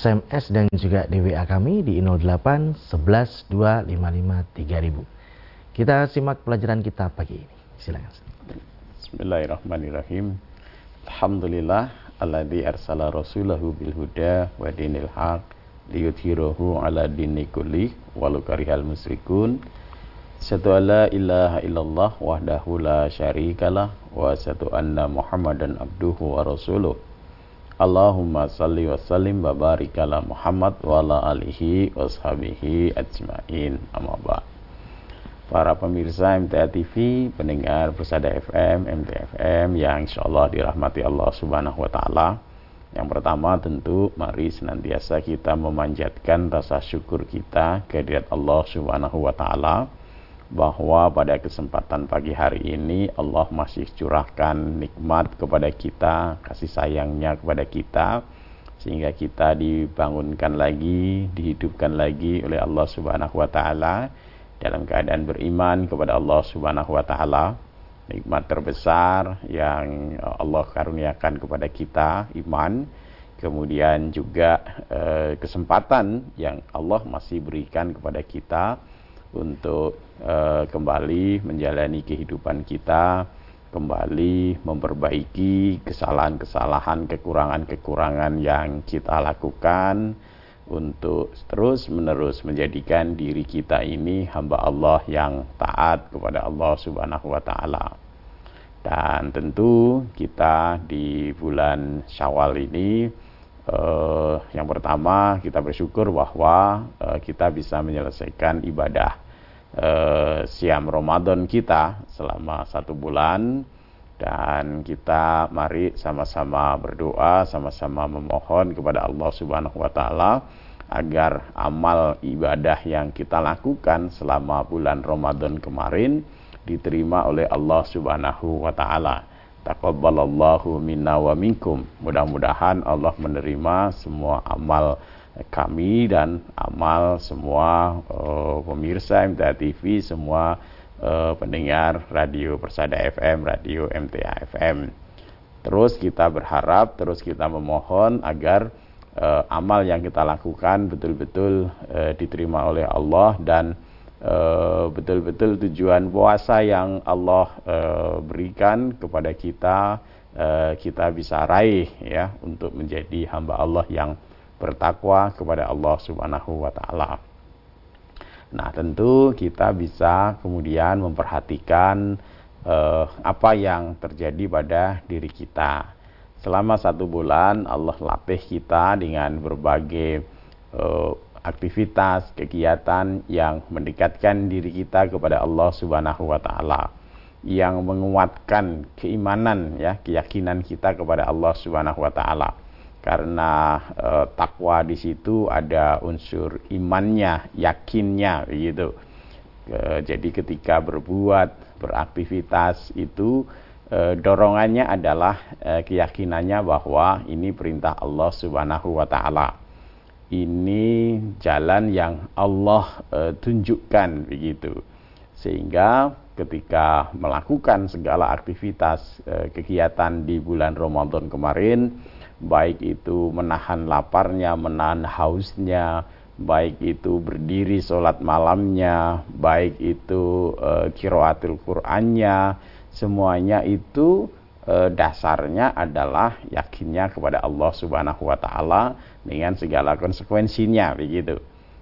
SMS dan juga di WA kami di 08 11 255 3000. Kita simak pelajaran kita pagi ini. Silakan. Bismillahirrahmanirrahim. Alhamdulillah alladzi arsala rasulahu bil huda wa dinil haq liyudhhirahu ala dini kulli walau karihal musyrikun. Satu ala ilaha illallah wahdahu la syarikalah wa satu anna muhammadan abduhu wa rasuluh. Allahumma salli wa sallim wa barik Muhammad wa ala alihi wa sahbihi ajma'in. Amma Para pemirsa MTA TV, pendengar Persada FM, MTFM yang insya Allah dirahmati Allah Subhanahu wa Ta'ala. Yang pertama, tentu mari senantiasa kita memanjatkan rasa syukur kita kehadirat Allah Subhanahu wa Ta'ala bahwa pada kesempatan pagi hari ini Allah masih curahkan nikmat kepada kita, kasih sayangnya kepada kita sehingga kita dibangunkan lagi, dihidupkan lagi oleh Allah Subhanahu wa taala dalam keadaan beriman kepada Allah Subhanahu wa taala. Nikmat terbesar yang Allah karuniakan kepada kita iman, kemudian juga eh, kesempatan yang Allah masih berikan kepada kita untuk uh, kembali menjalani kehidupan kita, kembali memperbaiki kesalahan-kesalahan, kekurangan-kekurangan yang kita lakukan untuk terus-menerus menjadikan diri kita ini hamba Allah yang taat kepada Allah Subhanahu wa taala. Dan tentu kita di bulan Syawal ini uh, yang pertama kita bersyukur bahwa uh, kita bisa menyelesaikan ibadah uh, siam Ramadan kita selama satu bulan dan kita mari sama-sama berdoa, sama-sama memohon kepada Allah Subhanahu wa taala agar amal ibadah yang kita lakukan selama bulan Ramadan kemarin diterima oleh Allah Subhanahu wa taala. Taqabbalallahu minna wa minkum. Mudah-mudahan Allah menerima semua amal kami dan amal semua uh, pemirsa MTA TV, semua uh, pendengar radio Persada FM, radio MTA FM. Terus kita berharap, terus kita memohon agar uh, amal yang kita lakukan betul-betul uh, diterima oleh Allah dan betul-betul uh, tujuan puasa yang Allah uh, berikan kepada kita uh, kita bisa raih ya untuk menjadi hamba Allah yang bertakwa kepada Allah Subhanahu wa taala. Nah, tentu kita bisa kemudian memperhatikan uh, apa yang terjadi pada diri kita. Selama satu bulan Allah latih kita dengan berbagai uh, aktivitas, kegiatan yang mendekatkan diri kita kepada Allah Subhanahu wa taala yang menguatkan keimanan ya keyakinan kita kepada Allah Subhanahu wa taala. Karena e, takwa di situ ada unsur imannya yakinnya begitu. E, jadi ketika berbuat beraktivitas itu e, dorongannya adalah keyakinannya bahwa ini perintah Allah Subhanahu wa taala ini jalan yang Allah e, tunjukkan begitu. Sehingga ketika melakukan segala aktivitas e, kegiatan di bulan Ramadan kemarin baik itu menahan laparnya menahan hausnya baik itu berdiri sholat malamnya baik itu e, kiroatil Qur'annya semuanya itu e, dasarnya adalah yakinnya kepada Allah Subhanahu wa taala dengan segala konsekuensinya begitu.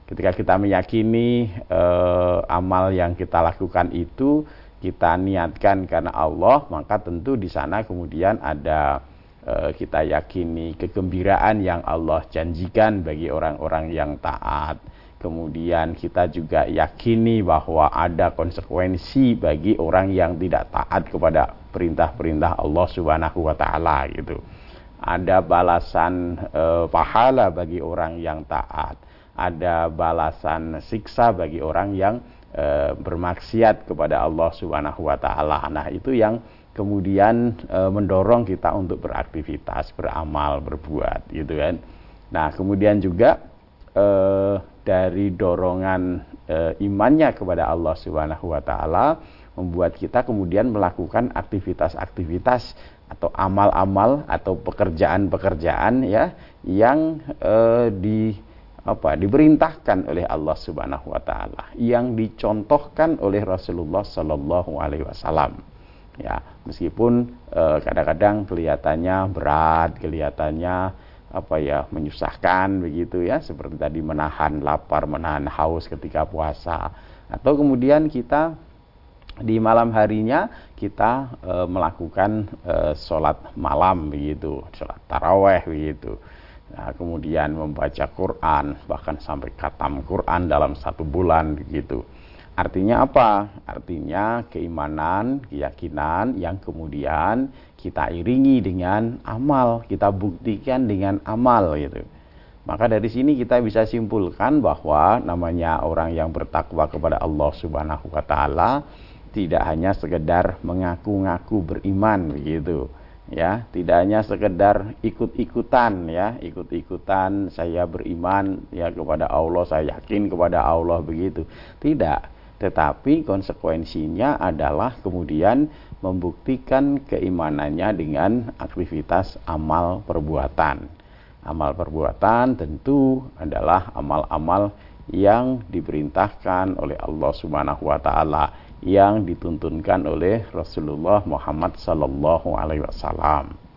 Ketika kita meyakini eh, amal yang kita lakukan itu kita niatkan karena Allah, maka tentu di sana kemudian ada eh, kita yakini kegembiraan yang Allah janjikan bagi orang-orang yang taat. Kemudian kita juga yakini bahwa ada konsekuensi bagi orang yang tidak taat kepada perintah-perintah Allah Subhanahu wa taala gitu ada balasan e, pahala bagi orang yang taat, ada balasan siksa bagi orang yang e, bermaksiat kepada Allah Subhanahu wa taala. Nah, itu yang kemudian e, mendorong kita untuk beraktivitas, beramal, berbuat gitu kan. Nah, kemudian juga e, dari dorongan e, imannya kepada Allah Subhanahu wa taala membuat kita kemudian melakukan aktivitas-aktivitas atau amal-amal atau pekerjaan-pekerjaan ya yang uh, di apa diperintahkan oleh Allah Subhanahu wa taala yang dicontohkan oleh Rasulullah sallallahu alaihi wasallam ya. Meskipun eh, kadang-kadang kelihatannya berat kelihatannya apa ya menyusahkan begitu ya. Seperti tadi menahan lapar menahan haus ketika puasa. Atau kemudian kita di malam harinya kita e, melakukan e, sholat malam begitu sholat taraweh begitu Nah, kemudian membaca Quran, bahkan sampai khatam Quran dalam satu bulan gitu. Artinya apa? Artinya keimanan, keyakinan yang kemudian kita iringi dengan amal, kita buktikan dengan amal gitu. Maka dari sini kita bisa simpulkan bahwa namanya orang yang bertakwa kepada Allah Subhanahu wa taala tidak hanya sekedar mengaku-ngaku beriman begitu ya. Tidak hanya sekedar ikut-ikutan ya. Ikut-ikutan saya beriman ya kepada Allah saya yakin kepada Allah begitu. Tidak. Tetapi konsekuensinya adalah kemudian membuktikan keimanannya dengan aktivitas amal perbuatan. Amal perbuatan tentu adalah amal-amal yang diperintahkan oleh Allah Subhanahu wa taala yang dituntunkan oleh Rasulullah Muhammad Sallallahu Alaihi Wasallam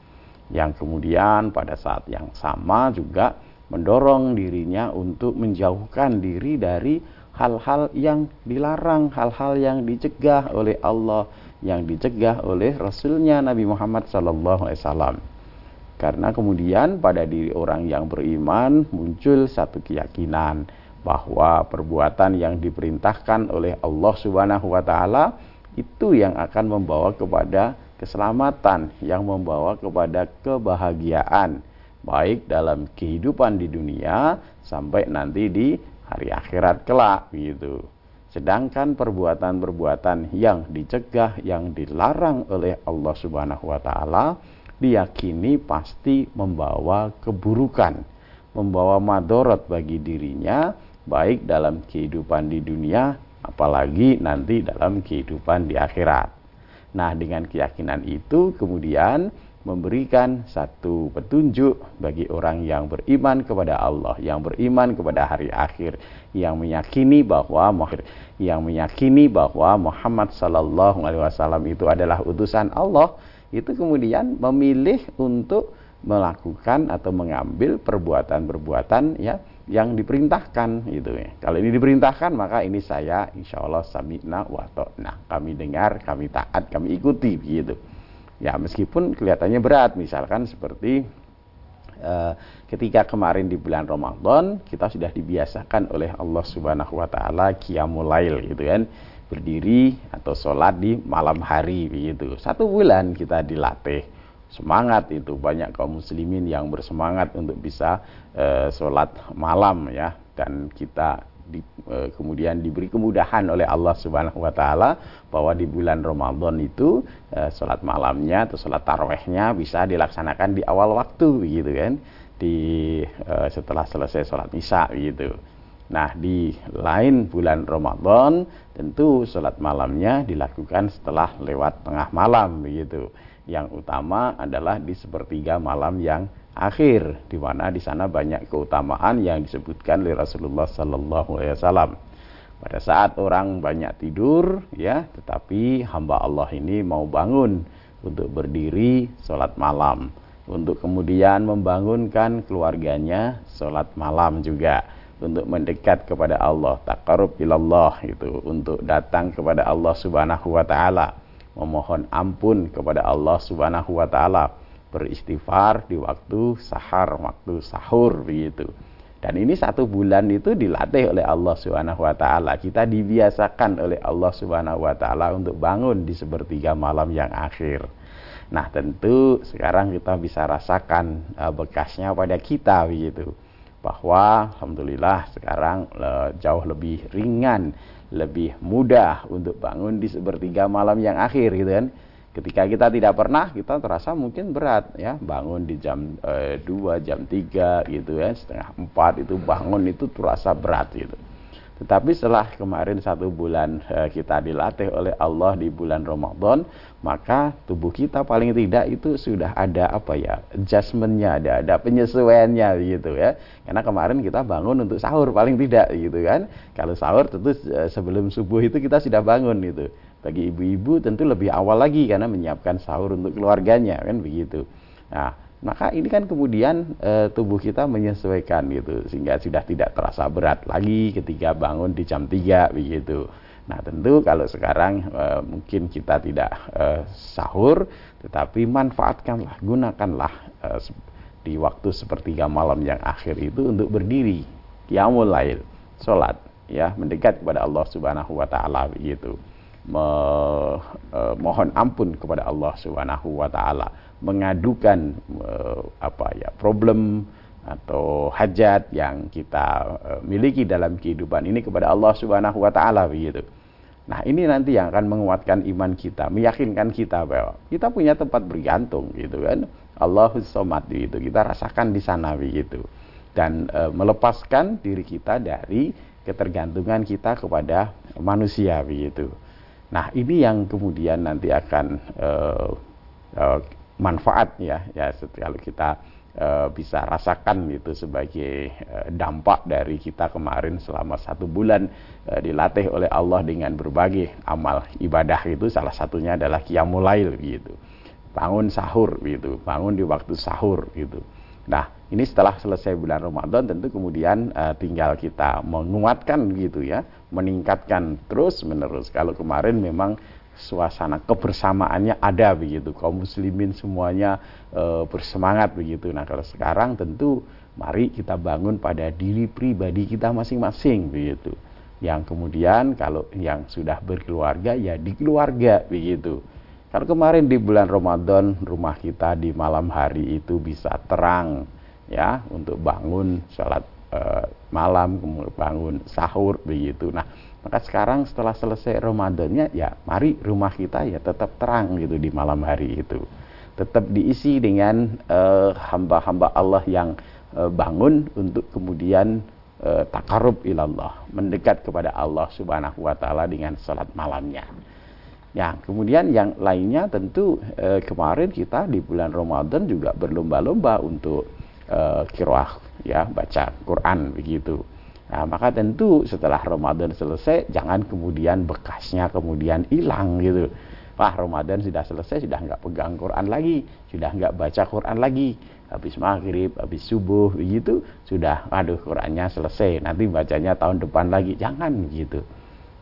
yang kemudian pada saat yang sama juga mendorong dirinya untuk menjauhkan diri dari hal-hal yang dilarang, hal-hal yang dicegah oleh Allah, yang dicegah oleh Rasulnya Nabi Muhammad Wasallam. Karena kemudian pada diri orang yang beriman muncul satu keyakinan bahwa perbuatan yang diperintahkan oleh Allah Subhanahu wa taala itu yang akan membawa kepada keselamatan, yang membawa kepada kebahagiaan baik dalam kehidupan di dunia sampai nanti di hari akhirat kelak gitu. Sedangkan perbuatan-perbuatan yang dicegah, yang dilarang oleh Allah Subhanahu wa taala diyakini pasti membawa keburukan, membawa madorot bagi dirinya baik dalam kehidupan di dunia apalagi nanti dalam kehidupan di akhirat. Nah, dengan keyakinan itu kemudian memberikan satu petunjuk bagi orang yang beriman kepada Allah, yang beriman kepada hari akhir, yang meyakini bahwa yang meyakini bahwa Muhammad sallallahu alaihi wasallam itu adalah utusan Allah, itu kemudian memilih untuk melakukan atau mengambil perbuatan-perbuatan ya yang diperintahkan gitu ya. Kalau ini diperintahkan maka ini saya insya Allah sami'na wa Nah Kami dengar, kami taat, kami ikuti begitu. Ya meskipun kelihatannya berat misalkan seperti uh, ketika kemarin di bulan Ramadan kita sudah dibiasakan oleh Allah Subhanahu wa taala qiyamul lail gitu kan berdiri atau sholat di malam hari begitu. Satu bulan kita dilatih semangat itu. Banyak kaum muslimin yang bersemangat untuk bisa e, sholat malam ya. Dan kita di, e, kemudian diberi kemudahan oleh Allah Subhanahu Wa Taala bahwa di bulan Ramadan itu e, sholat malamnya atau sholat tarawehnya bisa dilaksanakan di awal waktu begitu kan? Di e, setelah selesai sholat isya gitu. Nah di lain bulan Ramadan tentu sholat malamnya dilakukan setelah lewat tengah malam begitu yang utama adalah di sepertiga malam yang akhir di mana di sana banyak keutamaan yang disebutkan oleh Rasulullah sallallahu alaihi wasallam. Pada saat orang banyak tidur ya, tetapi hamba Allah ini mau bangun untuk berdiri sholat malam, untuk kemudian membangunkan keluarganya sholat malam juga, untuk mendekat kepada Allah, takarub ilallah itu, untuk datang kepada Allah Subhanahu wa taala memohon ampun kepada Allah Subhanahu wa taala, beristighfar di waktu sahar, waktu sahur begitu. Dan ini satu bulan itu dilatih oleh Allah Subhanahu wa taala. Kita dibiasakan oleh Allah Subhanahu wa taala untuk bangun di sepertiga malam yang akhir. Nah, tentu sekarang kita bisa rasakan uh, bekasnya pada kita begitu. Bahwa alhamdulillah sekarang uh, jauh lebih ringan lebih mudah untuk bangun di sepertiga malam yang akhir gitu kan. Ketika kita tidak pernah, kita terasa mungkin berat ya, bangun di jam e, eh, 2, jam 3 gitu ya, setengah 4 itu bangun itu terasa berat gitu. Tetapi setelah kemarin satu bulan uh, kita dilatih oleh Allah di bulan Ramadan, maka tubuh kita paling tidak itu sudah ada apa ya adjustmentnya, ada ada penyesuaiannya gitu ya. Karena kemarin kita bangun untuk sahur paling tidak gitu kan. Kalau sahur tentu uh, sebelum subuh itu kita sudah bangun itu. Bagi ibu-ibu tentu lebih awal lagi karena menyiapkan sahur untuk keluarganya kan begitu. Nah, maka ini kan kemudian e, tubuh kita menyesuaikan gitu sehingga sudah tidak terasa berat lagi ketika bangun di jam 3 begitu. Nah, tentu kalau sekarang e, mungkin kita tidak e, sahur tetapi manfaatkanlah, gunakanlah e, di waktu sepertiga malam yang akhir itu untuk berdiri, qiyamul lail, salat ya, mendekat kepada Allah Subhanahu wa taala begitu. Mo, e, mohon ampun kepada Allah Subhanahu wa taala mengadukan uh, apa ya problem atau hajat yang kita uh, miliki dalam kehidupan ini kepada Allah Subhanahu wa taala begitu. Nah, ini nanti yang akan menguatkan iman kita, meyakinkan kita bahwa kita punya tempat bergantung gitu kan. Allahus Somad gitu. Kita rasakan di sana begitu. Dan e, melepaskan diri kita dari ketergantungan kita kepada manusia begitu. Nah, ini yang kemudian nanti akan e, e, manfaat ya ya kalau kita e, bisa rasakan itu sebagai e, dampak dari kita kemarin selama satu bulan e, dilatih oleh Allah dengan berbagai amal ibadah itu salah satunya adalah qiyamulail gitu. Bangun sahur gitu. Bangun di waktu sahur gitu. Nah ini setelah selesai bulan Ramadan tentu kemudian e, tinggal kita menguatkan gitu ya meningkatkan terus menerus. Kalau kemarin memang suasana kebersamaannya ada begitu. Kaum muslimin semuanya e, bersemangat begitu. Nah kalau sekarang tentu mari kita bangun pada diri pribadi kita masing-masing begitu. Yang kemudian kalau yang sudah berkeluarga ya di keluarga begitu. Kalau kemarin di bulan Ramadan rumah kita di malam hari itu bisa terang ya untuk bangun sholat e, malam kemudian bangun sahur begitu nah maka sekarang setelah selesai Ramadannya ya mari rumah kita ya tetap terang gitu di malam hari itu. Tetap diisi dengan uh, hamba-hamba Allah yang uh, bangun untuk kemudian uh, takarub ilallah, mendekat kepada Allah Subhanahu wa taala dengan salat malamnya. Ya, kemudian yang lainnya tentu eh, kemarin kita di bulan Ramadan juga berlomba-lomba untuk eh, kiroah ya baca Quran begitu. Nah, maka tentu setelah Ramadan selesai, jangan kemudian bekasnya kemudian hilang gitu. Wah, Ramadan sudah selesai, sudah nggak pegang Quran lagi, sudah nggak baca Quran lagi. Habis maghrib, habis subuh, begitu, sudah, aduh Qurannya selesai, nanti bacanya tahun depan lagi. Jangan gitu.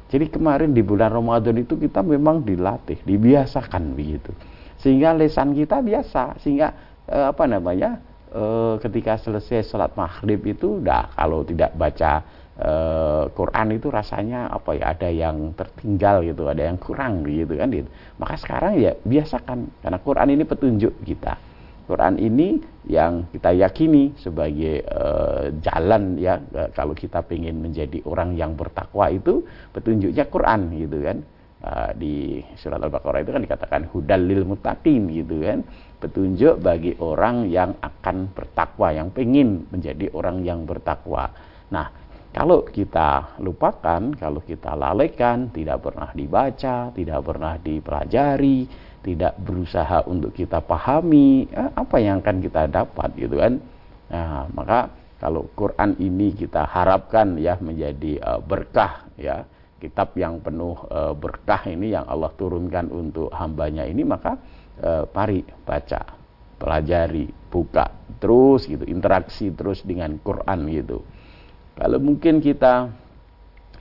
Jadi kemarin di bulan Ramadan itu kita memang dilatih, dibiasakan begitu. Sehingga lesan kita biasa, sehingga eh, apa namanya, e, ketika selesai sholat maghrib itu udah kalau tidak baca e, Quran itu rasanya apa ya ada yang tertinggal gitu ada yang kurang gitu kan gitu. maka sekarang ya biasakan karena Quran ini petunjuk kita. Quran ini yang kita yakini sebagai e, jalan ya kalau kita ingin menjadi orang yang bertakwa itu petunjuknya Quran gitu kan. Di surat Al-Baqarah itu kan dikatakan hudal lil mutaqin gitu kan petunjuk bagi orang yang akan bertakwa yang ingin menjadi orang yang bertakwa nah kalau kita lupakan, kalau kita lalaikan, tidak pernah dibaca, tidak pernah dipelajari, tidak berusaha untuk kita pahami, eh, apa yang akan kita dapat gitu kan? Nah, maka kalau Quran ini kita harapkan ya menjadi uh, berkah ya, kitab yang penuh e, berkah ini yang Allah turunkan untuk hambanya ini maka e, mari baca pelajari buka terus gitu interaksi terus dengan Quran gitu kalau mungkin kita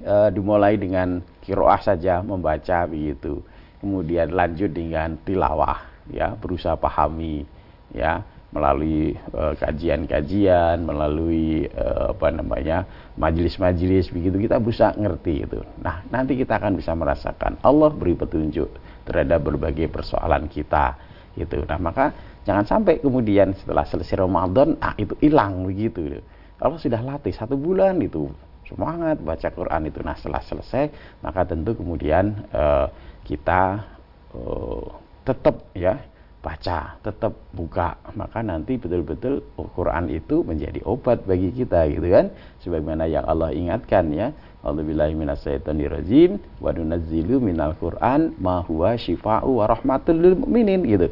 e, dimulai dengan kiroah saja membaca begitu kemudian lanjut dengan tilawah ya berusaha pahami ya melalui eh, kajian-kajian, uh, melalui uh, apa namanya majelis-majelis begitu kita bisa ngerti itu. Nah nanti kita akan bisa merasakan Allah beri petunjuk terhadap berbagai persoalan kita itu. Nah maka jangan sampai kemudian setelah selesai Ramadan ah itu hilang begitu. Allah sudah latih satu bulan itu semangat baca Quran itu. Nah setelah selesai maka tentu kemudian uh, kita uh, tetap ya baca, tetap buka, maka nanti betul-betul Al-Quran itu menjadi obat bagi kita gitu kan. Sebagaimana yang Allah ingatkan ya. A'udzubillahi minasyaitonirrajim wa nunazzilu minal Qur'an ma huwa syifa'u wa rahmatul lil mu'minin gitu.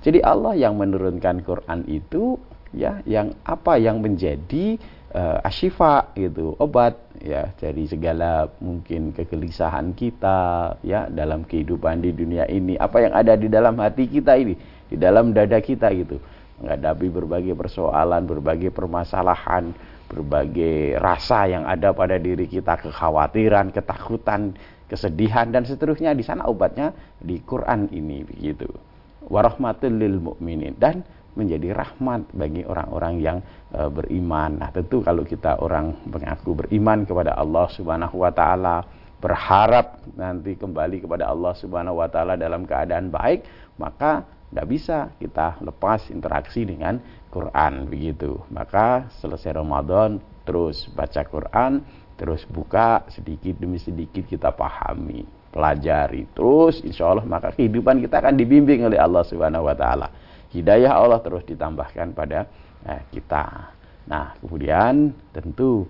Jadi Allah yang menurunkan Quran itu ya yang apa yang menjadi uh, asyifa gitu, obat ya dari segala mungkin kegelisahan kita ya dalam kehidupan di dunia ini, apa yang ada di dalam hati kita ini, di dalam dada kita gitu. Menghadapi berbagai persoalan, berbagai permasalahan, berbagai rasa yang ada pada diri kita, kekhawatiran, ketakutan, kesedihan dan seterusnya di sana obatnya di Quran ini begitu. Warahmatul lil mukminin dan menjadi rahmat bagi orang-orang yang e, beriman. Nah, tentu kalau kita orang mengaku beriman kepada Allah Subhanahu wa taala, berharap nanti kembali kepada Allah Subhanahu wa taala dalam keadaan baik, maka tidak bisa kita lepas interaksi dengan Quran begitu. Maka selesai Ramadan terus baca Quran, terus buka sedikit demi sedikit kita pahami, pelajari terus insya Allah maka kehidupan kita akan dibimbing oleh Allah Subhanahu wa taala hidayah Allah terus ditambahkan pada eh, kita. Nah, kemudian tentu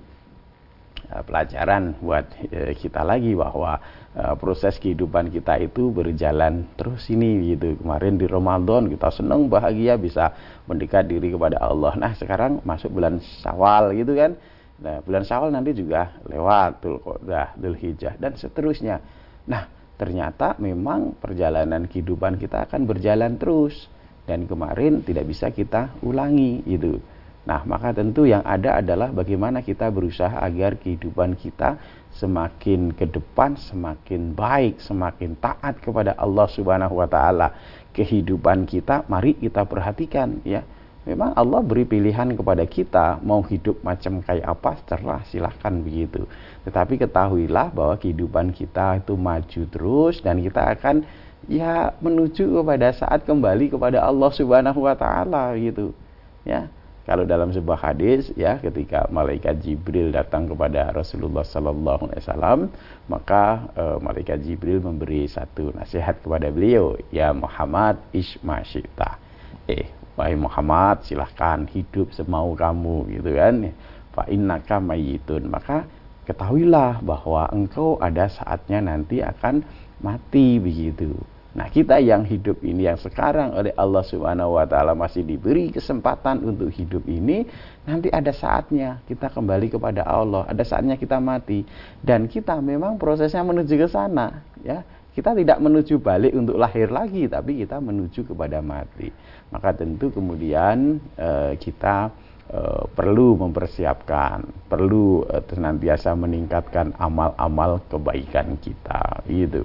pelajaran buat eh, kita lagi bahwa eh, proses kehidupan kita itu berjalan terus ini gitu. Kemarin di Ramadan kita senang bahagia bisa mendekat diri kepada Allah. Nah, sekarang masuk bulan Syawal gitu kan. Nah, bulan Syawal nanti juga lewat Dzulqa'dah, Dzulhijjah dan seterusnya. Nah, ternyata memang perjalanan kehidupan kita akan berjalan terus dan kemarin tidak bisa kita ulangi itu. Nah, maka tentu yang ada adalah bagaimana kita berusaha agar kehidupan kita semakin ke depan semakin baik, semakin taat kepada Allah Subhanahu wa taala. Kehidupan kita mari kita perhatikan ya. Memang Allah beri pilihan kepada kita mau hidup macam kayak apa terserah silahkan begitu. Tetapi ketahuilah bahwa kehidupan kita itu maju terus dan kita akan ya menuju kepada saat kembali kepada Allah Subhanahu wa taala gitu. Ya. Kalau dalam sebuah hadis ya ketika malaikat Jibril datang kepada Rasulullah sallallahu alaihi wasallam, maka e, malaikat Jibril memberi satu nasihat kepada beliau, ya Muhammad ismasyita. Eh, wahai Muhammad, silahkan hidup semau kamu gitu kan. Fa innaka mayitun. Maka ketahuilah bahwa engkau ada saatnya nanti akan mati begitu. Nah, kita yang hidup ini yang sekarang oleh Allah Subhanahu wa taala masih diberi kesempatan untuk hidup ini, nanti ada saatnya kita kembali kepada Allah, ada saatnya kita mati dan kita memang prosesnya menuju ke sana, ya. Kita tidak menuju balik untuk lahir lagi, tapi kita menuju kepada mati. Maka tentu kemudian e, kita e, perlu mempersiapkan, perlu e, senantiasa meningkatkan amal-amal kebaikan kita, gitu.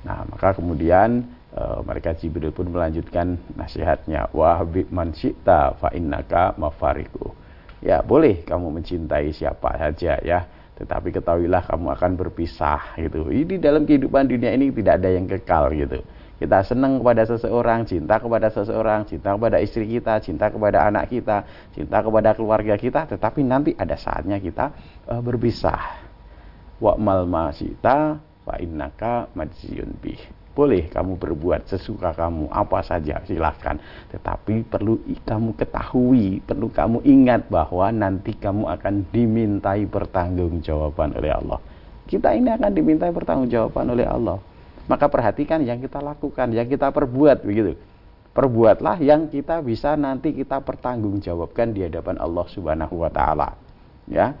Nah, maka kemudian e, mereka Jibril pun melanjutkan nasihatnya, wahbib man syi'ta fa innaka mafariku. Ya, boleh kamu mencintai siapa saja ya, tetapi ketahuilah kamu akan berpisah gitu. Ini dalam kehidupan dunia ini tidak ada yang kekal gitu. Kita senang kepada seseorang, cinta kepada seseorang, cinta kepada istri kita, cinta kepada anak kita, cinta kepada keluarga kita, tetapi nanti ada saatnya kita uh, berpisah. Wa mal masita fa innaka majziyun bih. Boleh kamu berbuat sesuka kamu apa saja silahkan. Tetapi perlu kamu ketahui, perlu kamu ingat bahwa nanti kamu akan dimintai pertanggungjawaban oleh Allah. Kita ini akan dimintai pertanggungjawaban oleh Allah. Maka perhatikan yang kita lakukan, yang kita perbuat begitu. Perbuatlah yang kita bisa nanti kita pertanggungjawabkan di hadapan Allah Subhanahu wa taala. Ya.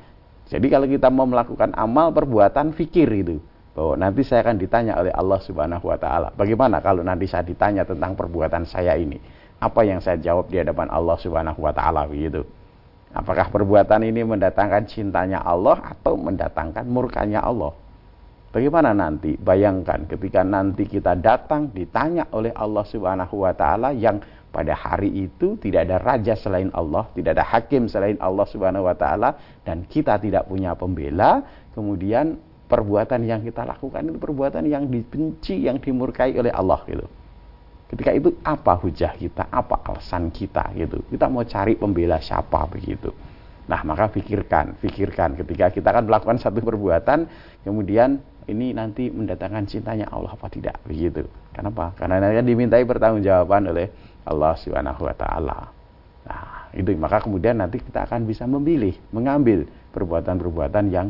Jadi kalau kita mau melakukan amal perbuatan fikir itu bahwa nanti saya akan ditanya oleh Allah Subhanahu wa taala. Bagaimana kalau nanti saya ditanya tentang perbuatan saya ini? Apa yang saya jawab di hadapan Allah Subhanahu wa taala begitu? Apakah perbuatan ini mendatangkan cintanya Allah atau mendatangkan murkanya Allah? Bagaimana nanti? Bayangkan ketika nanti kita datang ditanya oleh Allah Subhanahu wa taala yang pada hari itu tidak ada raja selain Allah, tidak ada hakim selain Allah Subhanahu wa taala dan kita tidak punya pembela, kemudian perbuatan yang kita lakukan itu perbuatan yang dibenci, yang dimurkai oleh Allah gitu. Ketika itu apa hujah kita, apa alasan kita gitu. Kita mau cari pembela siapa begitu. Nah, maka pikirkan, pikirkan ketika kita akan melakukan satu perbuatan, kemudian ini nanti mendatangkan cintanya Allah apa tidak begitu kenapa karena nanti dimintai pertanggungjawaban oleh Allah Subhanahu wa taala nah itu maka kemudian nanti kita akan bisa memilih mengambil perbuatan-perbuatan yang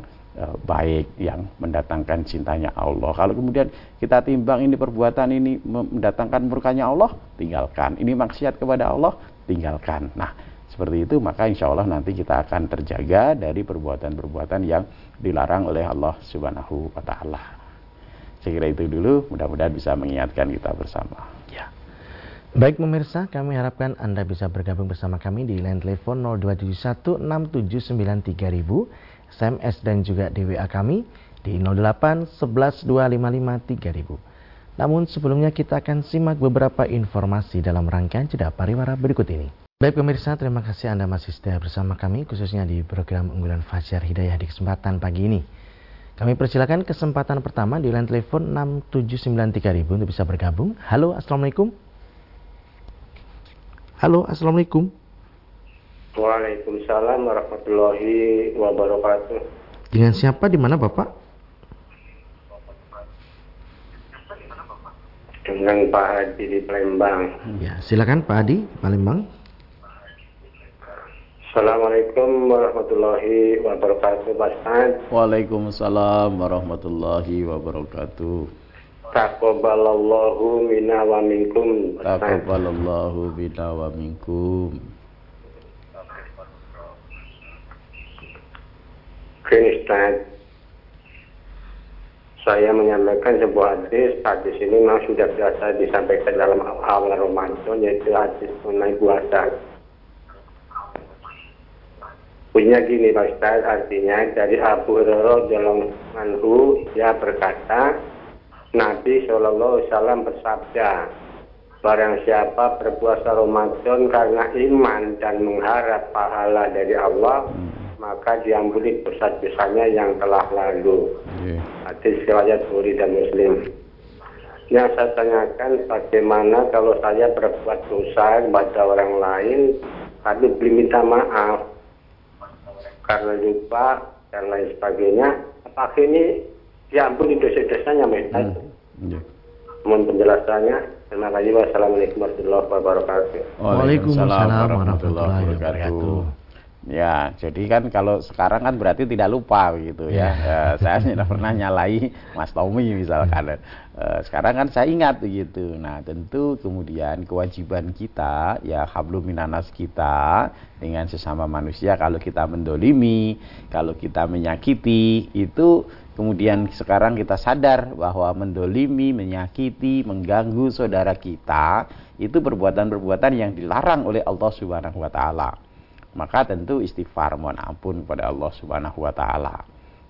baik yang mendatangkan cintanya Allah kalau kemudian kita timbang ini perbuatan ini mendatangkan murkanya Allah tinggalkan ini maksiat kepada Allah tinggalkan nah seperti itu maka insya Allah nanti kita akan terjaga dari perbuatan-perbuatan yang dilarang oleh Allah Subhanahu wa taala. Saya kira itu dulu, mudah-mudahan bisa mengingatkan kita bersama. Ya. Baik pemirsa, kami harapkan Anda bisa bergabung bersama kami di line telepon 02716793000, SMS dan juga di WA kami di 08 11 Namun sebelumnya kita akan simak beberapa informasi dalam rangkaian jeda pariwara berikut ini. Baik pemirsa, terima kasih Anda masih setia bersama kami khususnya di program unggulan Fajar Hidayah di kesempatan pagi ini. Kami persilakan kesempatan pertama di line telepon 6793000 untuk bisa bergabung. Halo, Assalamualaikum. Halo, Assalamualaikum. Waalaikumsalam warahmatullahi wabarakatuh. Dengan siapa di mana Bapak? Dengan Pak Hadi di Palembang. Ya, silakan Pak Hadi, Palembang. Assalamualaikum warahmatullahi wabarakatuh Pak Ustaz Waalaikumsalam warahmatullahi wabarakatuh Taqabbalallahu minna wa minkum Taqabbalallahu minna wa minkum Oke Saya menyampaikan sebuah hadis Hadis ini memang sudah biasa disampaikan dalam awal Ramadan Yaitu hadis mengenai puasa Punya gini Pak Ustaz, artinya dari Abu Hurairah dalam anhu dia berkata, Nabi Shallallahu Alaihi Wasallam bersabda, Barang siapa berpuasa Ramadan karena iman dan mengharap pahala dari Allah. Maka diampuni dosa-dosanya yang telah lalu. Yeah. Hadis riwayat Bukhari dan Muslim. Yang saya tanyakan bagaimana kalau saya berbuat dosa kepada orang lain, tapi belum minta maaf, karena lupa dan lain sebagainya apakah ini diampuni dosa-dosanya mereka hmm. yeah. mohon penjelasannya terima kasih wassalamualaikum warahmatullahi wabarakatuh Waalaikumsalam warahmatullahi wabarakatuh Ya, jadi kan kalau sekarang kan berarti tidak lupa gitu ya. ya. saya tidak pernah nyalai Mas Tommy misalkan. Uh, sekarang kan saya ingat begitu. Nah, tentu kemudian kewajiban kita ya hablum minanas kita dengan sesama manusia kalau kita mendolimi, kalau kita menyakiti itu kemudian sekarang kita sadar bahwa mendolimi, menyakiti, mengganggu saudara kita itu perbuatan-perbuatan yang dilarang oleh Allah Subhanahu wa taala maka tentu istighfar mohon ampun kepada Allah Subhanahu wa taala.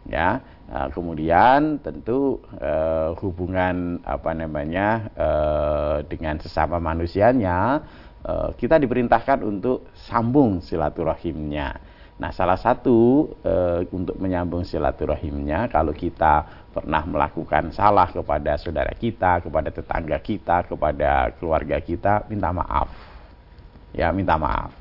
Ya, nah, kemudian tentu eh, hubungan apa namanya eh, dengan sesama manusianya eh, kita diperintahkan untuk sambung silaturahimnya. Nah, salah satu e, untuk menyambung silaturahimnya, kalau kita pernah melakukan salah kepada saudara kita, kepada tetangga kita, kepada keluarga kita, minta maaf. Ya, minta maaf.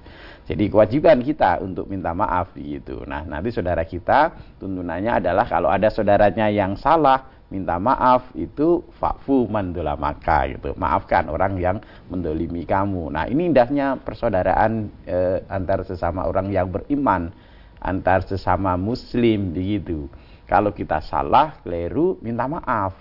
Jadi kewajiban kita untuk minta maaf gitu. Nah, nanti saudara kita tuntunannya adalah kalau ada saudaranya yang salah, minta maaf itu fakfu mandulamaka gitu. Maafkan orang yang mendolimi kamu. Nah, ini indahnya persaudaraan eh, antar sesama orang yang beriman, antar sesama muslim begitu. Kalau kita salah, keliru, minta maaf.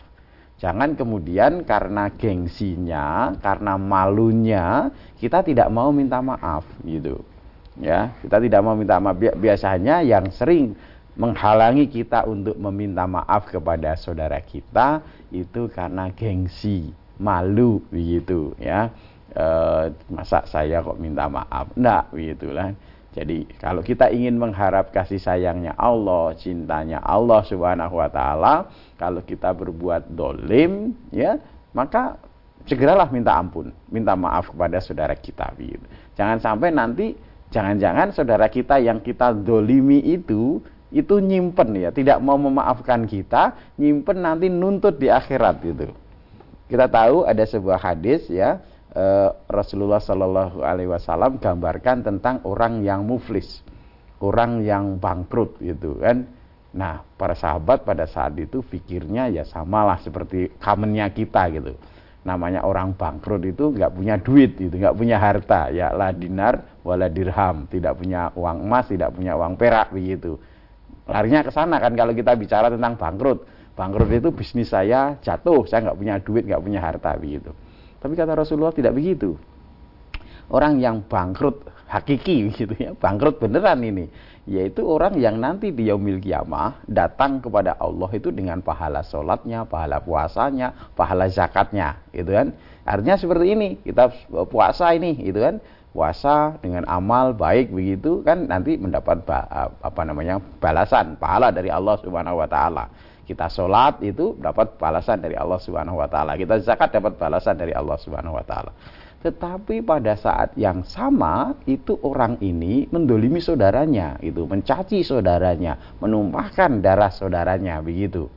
Jangan kemudian karena gengsinya, karena malunya, kita tidak mau minta maaf gitu ya kita tidak mau minta maaf. Biasanya yang sering menghalangi kita untuk meminta maaf kepada saudara kita itu karena gengsi malu begitu ya. E, masa saya kok minta maaf? Enggak begitulah. Jadi kalau kita ingin mengharap kasih sayangnya Allah cintanya Allah subhanahu wa taala kalau kita berbuat dolim ya maka segeralah minta ampun minta maaf kepada saudara kita begitu. Jangan sampai nanti Jangan-jangan saudara kita yang kita dolimi itu itu nyimpen ya, tidak mau memaafkan kita, nyimpen nanti nuntut di akhirat gitu. Kita tahu ada sebuah hadis ya, eh, Rasulullah Shallallahu Alaihi Wasallam gambarkan tentang orang yang muflis, orang yang bangkrut gitu kan. Nah, para sahabat pada saat itu pikirnya ya samalah seperti kamennya kita gitu. Namanya orang bangkrut itu nggak punya duit gitu, nggak punya harta, ya lah dinar wala dirham, tidak punya uang emas, tidak punya uang perak begitu. Larinya ke sana kan kalau kita bicara tentang bangkrut. Bangkrut itu bisnis saya jatuh, saya nggak punya duit, nggak punya harta begitu. Tapi kata Rasulullah tidak begitu. Orang yang bangkrut hakiki gitu ya, bangkrut beneran ini yaitu orang yang nanti di yaumil kiamah datang kepada Allah itu dengan pahala sholatnya, pahala puasanya, pahala zakatnya, gitu kan? Artinya seperti ini, kita puasa ini, gitu kan? Puasa dengan amal baik begitu kan nanti mendapat apa namanya balasan pahala dari Allah Subhanahu Wa Taala. Kita sholat itu dapat balasan dari Allah Subhanahu Wa Taala. Kita zakat dapat balasan dari Allah Subhanahu Wa Taala. Tetapi pada saat yang sama itu orang ini mendolimi saudaranya, itu mencaci saudaranya, menumpahkan darah saudaranya begitu.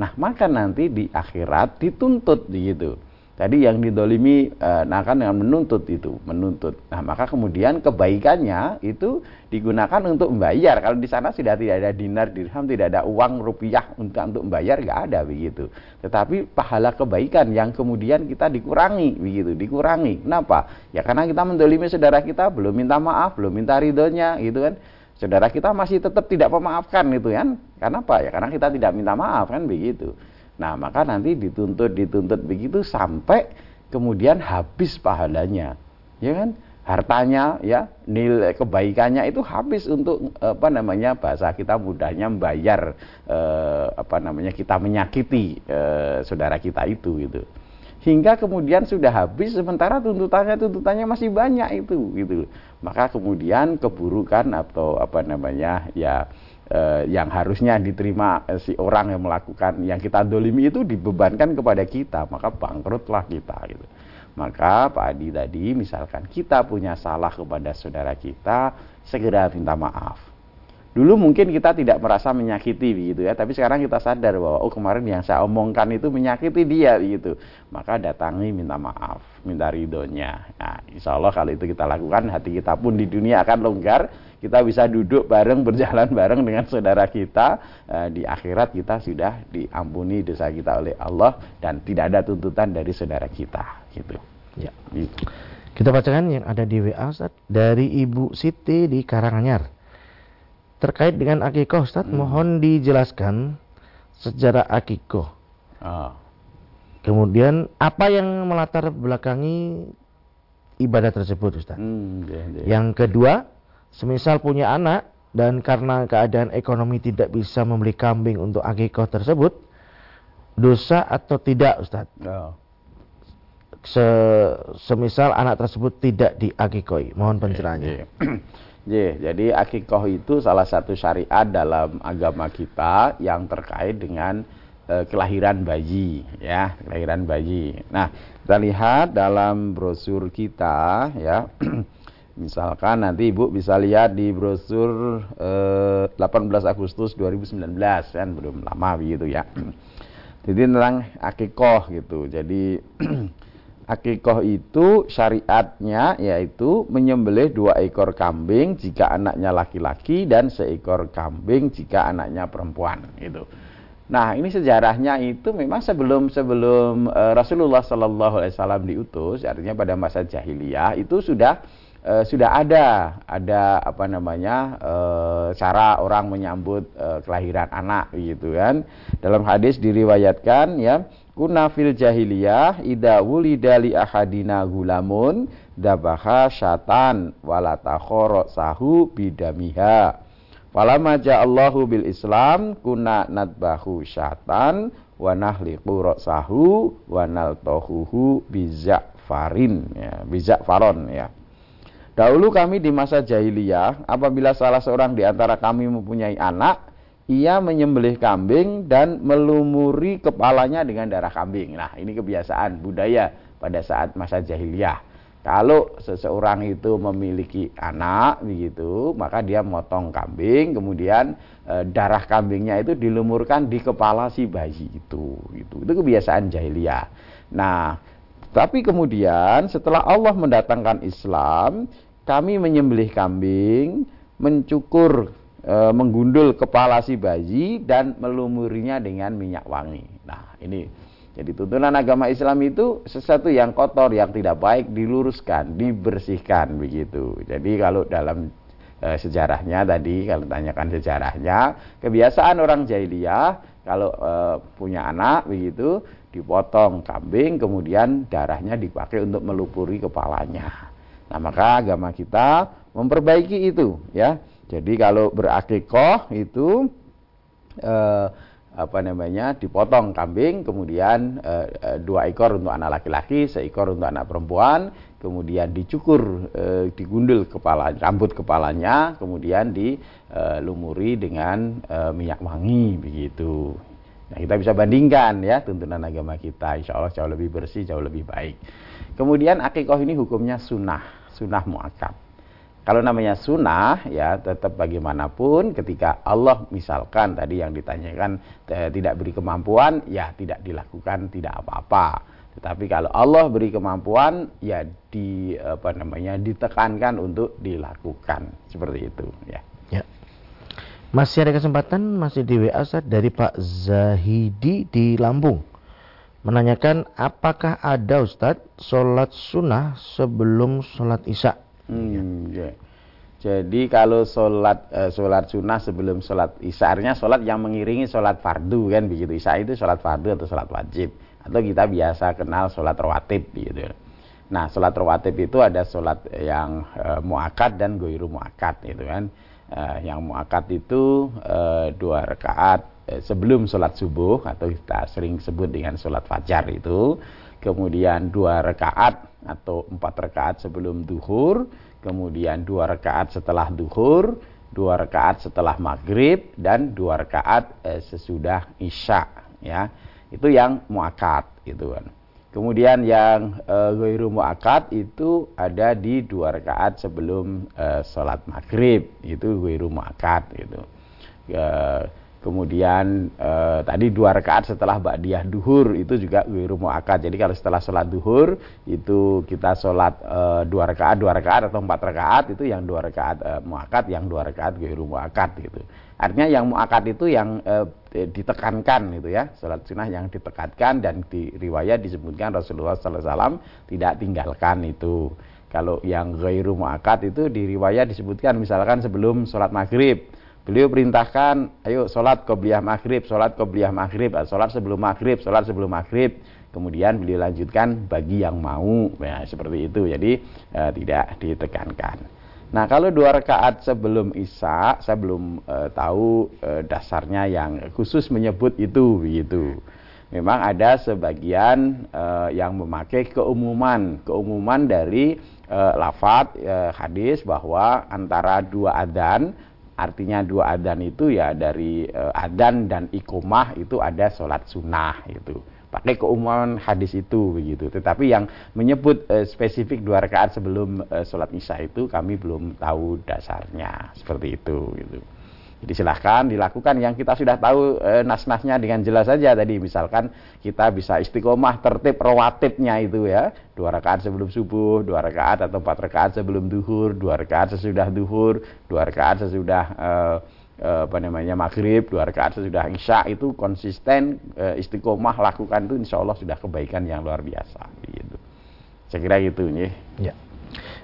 Nah maka nanti di akhirat dituntut begitu. Tadi yang didolimi e, nah kan dengan menuntut itu, menuntut. Nah maka kemudian kebaikannya itu digunakan untuk membayar. Kalau di sana sudah tidak ada dinar, dirham, tidak ada uang rupiah untuk untuk membayar, nggak ada begitu. Tetapi pahala kebaikan yang kemudian kita dikurangi begitu, dikurangi. Kenapa? Ya karena kita mendolimi saudara kita, belum minta maaf, belum minta ridhonya, gitu kan. Saudara kita masih tetap tidak memaafkan itu kan. Karena apa? Ya karena kita tidak minta maaf kan begitu. Nah, maka nanti dituntut dituntut begitu sampai kemudian habis pahalanya. Ya kan? Hartanya ya, nilai kebaikannya itu habis untuk apa namanya bahasa kita mudahnya membayar eh, apa namanya kita menyakiti eh, saudara kita itu gitu hingga kemudian sudah habis sementara tuntutannya tuntutannya masih banyak itu gitu maka kemudian keburukan atau apa namanya ya eh, yang harusnya diterima eh, si orang yang melakukan yang kita dolimi itu dibebankan kepada kita maka bangkrutlah kita gitu. Maka Pak Adi tadi misalkan kita punya salah kepada saudara kita segera minta maaf Dulu mungkin kita tidak merasa menyakiti begitu ya, tapi sekarang kita sadar bahwa oh kemarin yang saya omongkan itu menyakiti dia begitu. Maka datangi minta maaf, minta ridhonya. Nah, insya Allah kalau itu kita lakukan, hati kita pun di dunia akan longgar. Kita bisa duduk bareng, berjalan bareng dengan saudara kita. Eh, di akhirat kita sudah diampuni dosa kita oleh Allah dan tidak ada tuntutan dari saudara kita. Gitu. Ya. Gitu. Kita bacakan yang ada di WA Ustaz, dari Ibu Siti di Karanganyar. Terkait dengan akikoh, Ustaz, hmm. mohon dijelaskan sejarah akikoh. Ah. Kemudian apa yang melatar belakangi ibadah tersebut, Ustaz? Hmm, yeah, yeah. Yang kedua, semisal punya anak dan karena keadaan ekonomi tidak bisa membeli kambing untuk akikoh tersebut, dosa atau tidak, Ustaz? Oh. Se semisal anak tersebut tidak diakikoi. Mohon pencerahannya. Yeah, yeah. Jadi akikoh itu salah satu syariat dalam agama kita yang terkait dengan e, kelahiran bayi, ya, kelahiran bayi. Nah, kita lihat dalam brosur kita, ya, misalkan nanti ibu bisa lihat di brosur e, 18 Agustus 2019, kan belum lama begitu ya. Jadi tentang akikoh gitu. Jadi Akikoh itu syariatnya yaitu menyembelih dua ekor kambing jika anaknya laki-laki dan seekor kambing jika anaknya perempuan itu. Nah ini sejarahnya itu memang sebelum sebelum uh, Rasulullah Shallallahu Alaihi Wasallam diutus, artinya pada masa jahiliyah itu sudah uh, sudah ada ada apa namanya uh, cara orang menyambut kelahiran anak gitu kan. Dalam hadis diriwayatkan ya Kuna fil jahiliyah ida wulida li ahadina gulamun dabaha syatan walata khoro sahu bidamiha. Falama Allahu bil Islam kuna nadbahu syatan wa nahliqu sahu wa naltohuhu bizak farin ya, bizak faron ya. Dahulu kami di masa jahiliyah apabila salah seorang di antara kami mempunyai anak ia menyembelih kambing dan melumuri kepalanya dengan darah kambing. Nah, ini kebiasaan budaya pada saat masa jahiliyah. Kalau seseorang itu memiliki anak begitu, maka dia motong kambing, kemudian e, darah kambingnya itu dilumurkan di kepala si bayi itu. Itu, itu kebiasaan jahiliyah. Nah, tapi kemudian setelah Allah mendatangkan Islam, kami menyembelih kambing, mencukur e, menggundul kepala si bayi dan melumurinya dengan minyak wangi. Nah, ini jadi tuntunan agama Islam itu sesuatu yang kotor, yang tidak baik diluruskan, dibersihkan begitu. Jadi kalau dalam e, sejarahnya tadi kalau tanyakan sejarahnya, kebiasaan orang jahiliyah kalau e, punya anak begitu dipotong kambing kemudian darahnya dipakai untuk melupuri kepalanya. Nah, maka agama kita memperbaiki itu ya. Jadi kalau berakikoh itu eh, apa namanya dipotong kambing, kemudian eh, eh, dua ekor untuk anak laki-laki, seekor untuk anak perempuan, kemudian dicukur, eh, digundul kepala, rambut kepalanya, kemudian dilumuri dengan eh, minyak wangi begitu. Nah, kita bisa bandingkan ya tuntunan agama kita, insya Allah jauh lebih bersih, jauh lebih baik. Kemudian akikoh ini hukumnya sunnah sunnah muakkad. Kalau namanya sunnah ya tetap bagaimanapun ketika Allah misalkan tadi yang ditanyakan tidak beri kemampuan ya tidak dilakukan tidak apa-apa. Tetapi kalau Allah beri kemampuan ya di apa namanya ditekankan untuk dilakukan seperti itu ya. Ya. Masih ada kesempatan masih di WA dari Pak Zahidi di Lampung menanyakan apakah ada Ustadz sholat sunnah sebelum sholat isya. Hmm, ya. Jadi kalau sholat uh, sholat sunnah sebelum sholat isya, artinya sholat yang mengiringi sholat fardu kan begitu. Isya itu sholat fardu atau sholat wajib atau kita biasa kenal sholat rawatib gitu. Nah sholat rawatib itu ada sholat yang uh, muakat dan goiru muakat itu kan. Uh, yang muakat itu uh, dua rakaat Eh, sebelum sholat subuh atau kita sering sebut dengan sholat fajar itu kemudian dua rakaat atau empat rakaat sebelum duhur. Kemudian dua rakaat setelah duhur dua rakaat setelah maghrib dan dua rakaat eh, sesudah isya ya. Itu yang muakat gitu kan. Kemudian yang eh, ghairu muakat itu ada di dua rakaat sebelum eh, sholat maghrib. Itu ghairu muakat gitu. Eh, Kemudian eh, tadi dua rakaat setelah ba'diyah duhur itu juga wiru mu'akad. Jadi kalau setelah sholat duhur itu kita sholat eh, dua rakaat, dua rakaat atau empat rakaat itu yang dua rakaat eh, mu'akad, yang dua rakaat wiru mu'akad gitu. Artinya yang mu'akad itu yang eh, ditekankan gitu ya. Sholat sunnah yang ditekankan dan di riwayat disebutkan Rasulullah SAW tidak tinggalkan itu. Kalau yang gairu mu'akad itu di riwayat disebutkan misalkan sebelum sholat maghrib Beliau perintahkan, ayo sholat qobliyah maghrib, sholat qobliyah maghrib, sholat sebelum maghrib, sholat sebelum maghrib. Kemudian beliau lanjutkan bagi yang mau, ya, seperti itu. Jadi eh, tidak ditekankan. Nah kalau dua rakaat sebelum isya, saya belum eh, tahu eh, dasarnya yang khusus menyebut itu, begitu. Memang ada sebagian eh, yang memakai keumuman, keumuman dari eh, lafat eh, hadis bahwa antara dua adan artinya dua adan itu ya dari uh, adan dan ikomah itu ada sholat sunnah itu pakai keumuman hadis itu begitu. Tetapi yang menyebut uh, spesifik dua rakaat sebelum uh, sholat isya itu kami belum tahu dasarnya. Seperti itu gitu jadi silahkan dilakukan yang kita sudah tahu e, nas-nasnya dengan jelas saja tadi. Misalkan kita bisa istiqomah tertib rawatibnya itu ya. Dua rakaat sebelum subuh, dua rakaat atau empat rakaat sebelum duhur, dua rakaat sesudah duhur, dua rakaat sesudah e, e, apa namanya maghrib, dua rakaat sesudah isya itu konsisten e, istiqomah lakukan itu insya Allah sudah kebaikan yang luar biasa. Gitu. Saya kira gitu nih. Ya.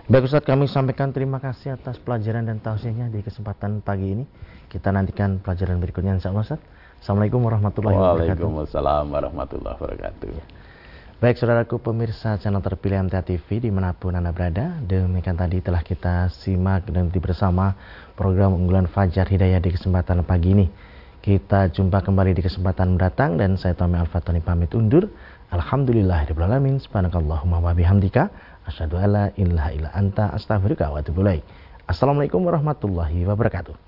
Baik Ustaz kami sampaikan terima kasih atas pelajaran dan tausiahnya di kesempatan pagi ini. Kita nantikan pelajaran berikutnya insya Allah Ustaz. Assalamualaikum warahmatullahi wabarakatuh. Waalaikumsalam warahmatullahi wabarakatuh. Baik saudaraku pemirsa channel terpilih MTA TV di mana pun Anda berada Demikian tadi telah kita simak dan bersama program unggulan Fajar Hidayah di kesempatan pagi ini Kita jumpa kembali di kesempatan mendatang dan saya Tommy Al-Fatani pamit undur Alhamdulillah Alamin Subhanakallahumma wa bihamdika Asyadu ala ilaha illa anta astaghfirullah wa atubu Assalamualaikum warahmatullahi wabarakatuh